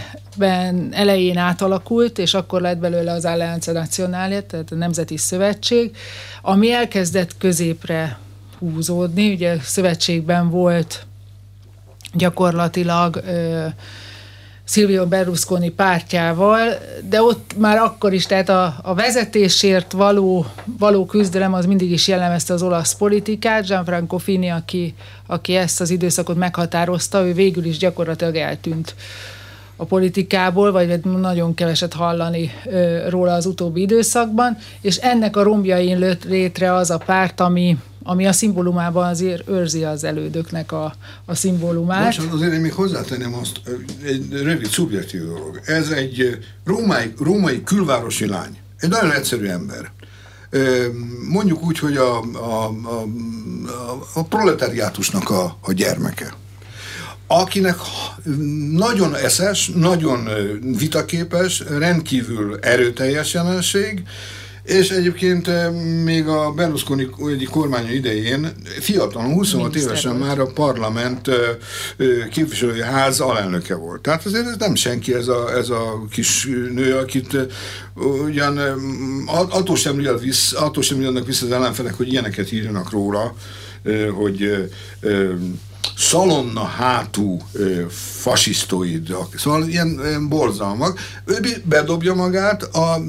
elején átalakult, és akkor lett belőle az Alleanza Nazionale, tehát a Nemzeti Szövetség, ami elkezdett középre húzódni. Ugye szövetségben volt gyakorlatilag ö, Silvio Berlusconi pártjával, de ott már akkor is, tehát a, a vezetésért való, való küzdelem az mindig is jellemezte az olasz politikát. Gianfranco Fini, aki, aki ezt az időszakot meghatározta, ő végül is gyakorlatilag eltűnt a politikából, vagy nagyon keveset hallani ö, róla az utóbbi időszakban, és ennek a rombjain lőtt létre az a párt, ami, ami a szimbólumában azért őrzi az elődöknek a, a szimbólumát. Most azért én még hozzátenném azt, egy rövid szubjektív dolog. Ez egy római, római külvárosi lány, egy nagyon egyszerű ember. Mondjuk úgy, hogy a, a, a, a proletariátusnak a, a gyermeke akinek nagyon eszes, nagyon vitaképes, rendkívül erőteljes jelenség, és egyébként még a Berlusconi egyik kormánya idején fiatalon, 26 évesen már a parlament képviselői ház alelnöke volt. Tehát azért ez nem senki ez a, ez a kis nő, akit ugyan attól sem riad vissza, attól sem riadnak vissza az ellenfelek, hogy ilyeneket írjanak róla, hogy szalonna hátú fasisztoid, szóval ilyen, ilyen borzalmak. Ő bedobja magát a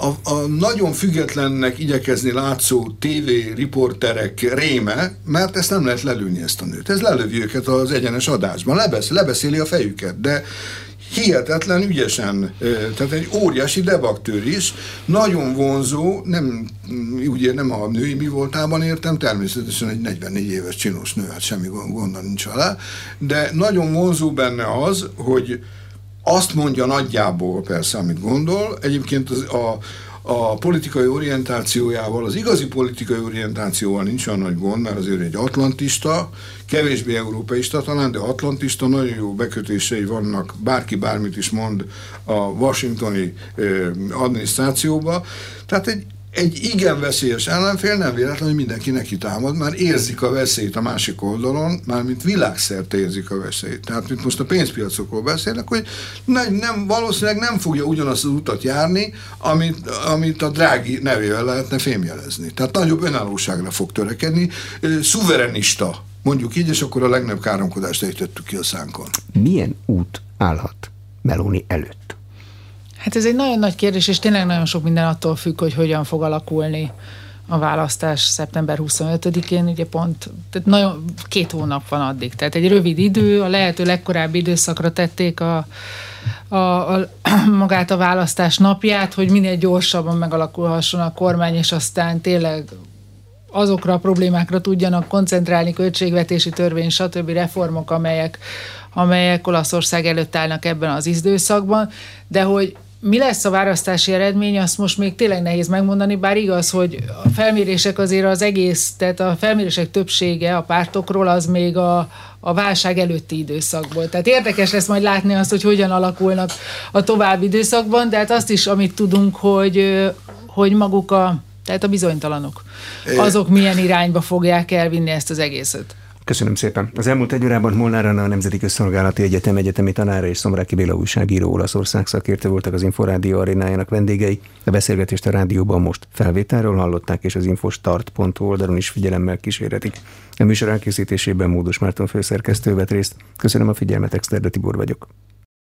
a, a nagyon függetlennek igyekezni látszó TV riporterek réme, mert ezt nem lehet lelőni ezt a nőt. Ez lelövi őket az egyenes adásban, lebesz, lebeszéli a fejüket, de hihetetlen ügyesen, tehát egy óriási debaktőr is, nagyon vonzó, nem, ugye nem a női mi voltában értem, természetesen egy 44 éves csinos nő, hát semmi gondol nincs alá, de nagyon vonzó benne az, hogy azt mondja nagyjából persze, amit gondol. Egyébként az, a, a politikai orientációjával, az igazi politikai orientációval nincs olyan nagy gond, mert azért egy atlantista, kevésbé európaista talán, de atlantista, nagyon jó bekötései vannak, bárki bármit is mond a washingtoni eh, adminisztrációba. Tehát egy egy igen veszélyes ellenfél nem véletlen, hogy mindenki neki támad, már érzik a veszélyt a másik oldalon, mármint világszerte érzik a veszélyt. Tehát mint most a pénzpiacokról beszélnek, hogy nem, nem, valószínűleg nem fogja ugyanazt az utat járni, amit, amit a drági nevével lehetne fémjelezni. Tehát nagyobb önállóságra fog törekedni, szuverenista, mondjuk így, és akkor a legnagyobb káromkodást ejtettük ki a szánkon. Milyen út állhat Meloni előtt? Hát ez egy nagyon nagy kérdés, és tényleg nagyon sok minden attól függ, hogy hogyan fog alakulni a választás szeptember 25-én, ugye pont, tehát nagyon két hónap van addig, tehát egy rövid idő, a lehető legkorábbi időszakra tették a, a, a, magát a választás napját, hogy minél gyorsabban megalakulhasson a kormány, és aztán tényleg azokra a problémákra tudjanak koncentrálni, költségvetési törvény, stb. reformok, amelyek, amelyek Olaszország előtt állnak ebben az időszakban, de hogy mi lesz a választási eredmény, azt most még tényleg nehéz megmondani, bár igaz, hogy a felmérések azért az egész, tehát a felmérések többsége a pártokról az még a, a válság előtti időszakból. Tehát érdekes lesz majd látni azt, hogy hogyan alakulnak a további időszakban, de hát azt is, amit tudunk, hogy, hogy maguk a, tehát a bizonytalanok, azok milyen irányba fogják elvinni ezt az egészet. Köszönöm szépen. Az elmúlt egy órában Molnár Anna, a Nemzeti Közszolgálati Egyetem egyetemi tanára és Szomráki Béla újságíró Olaszország szakértő voltak az Inforádió arénájának vendégei. A beszélgetést a rádióban most felvételről hallották, és az infostart.hu oldalon is figyelemmel kísérhetik. A műsor elkészítésében Módos Márton főszerkesztő vett részt. Köszönöm a figyelmet, Exterde Tibor vagyok.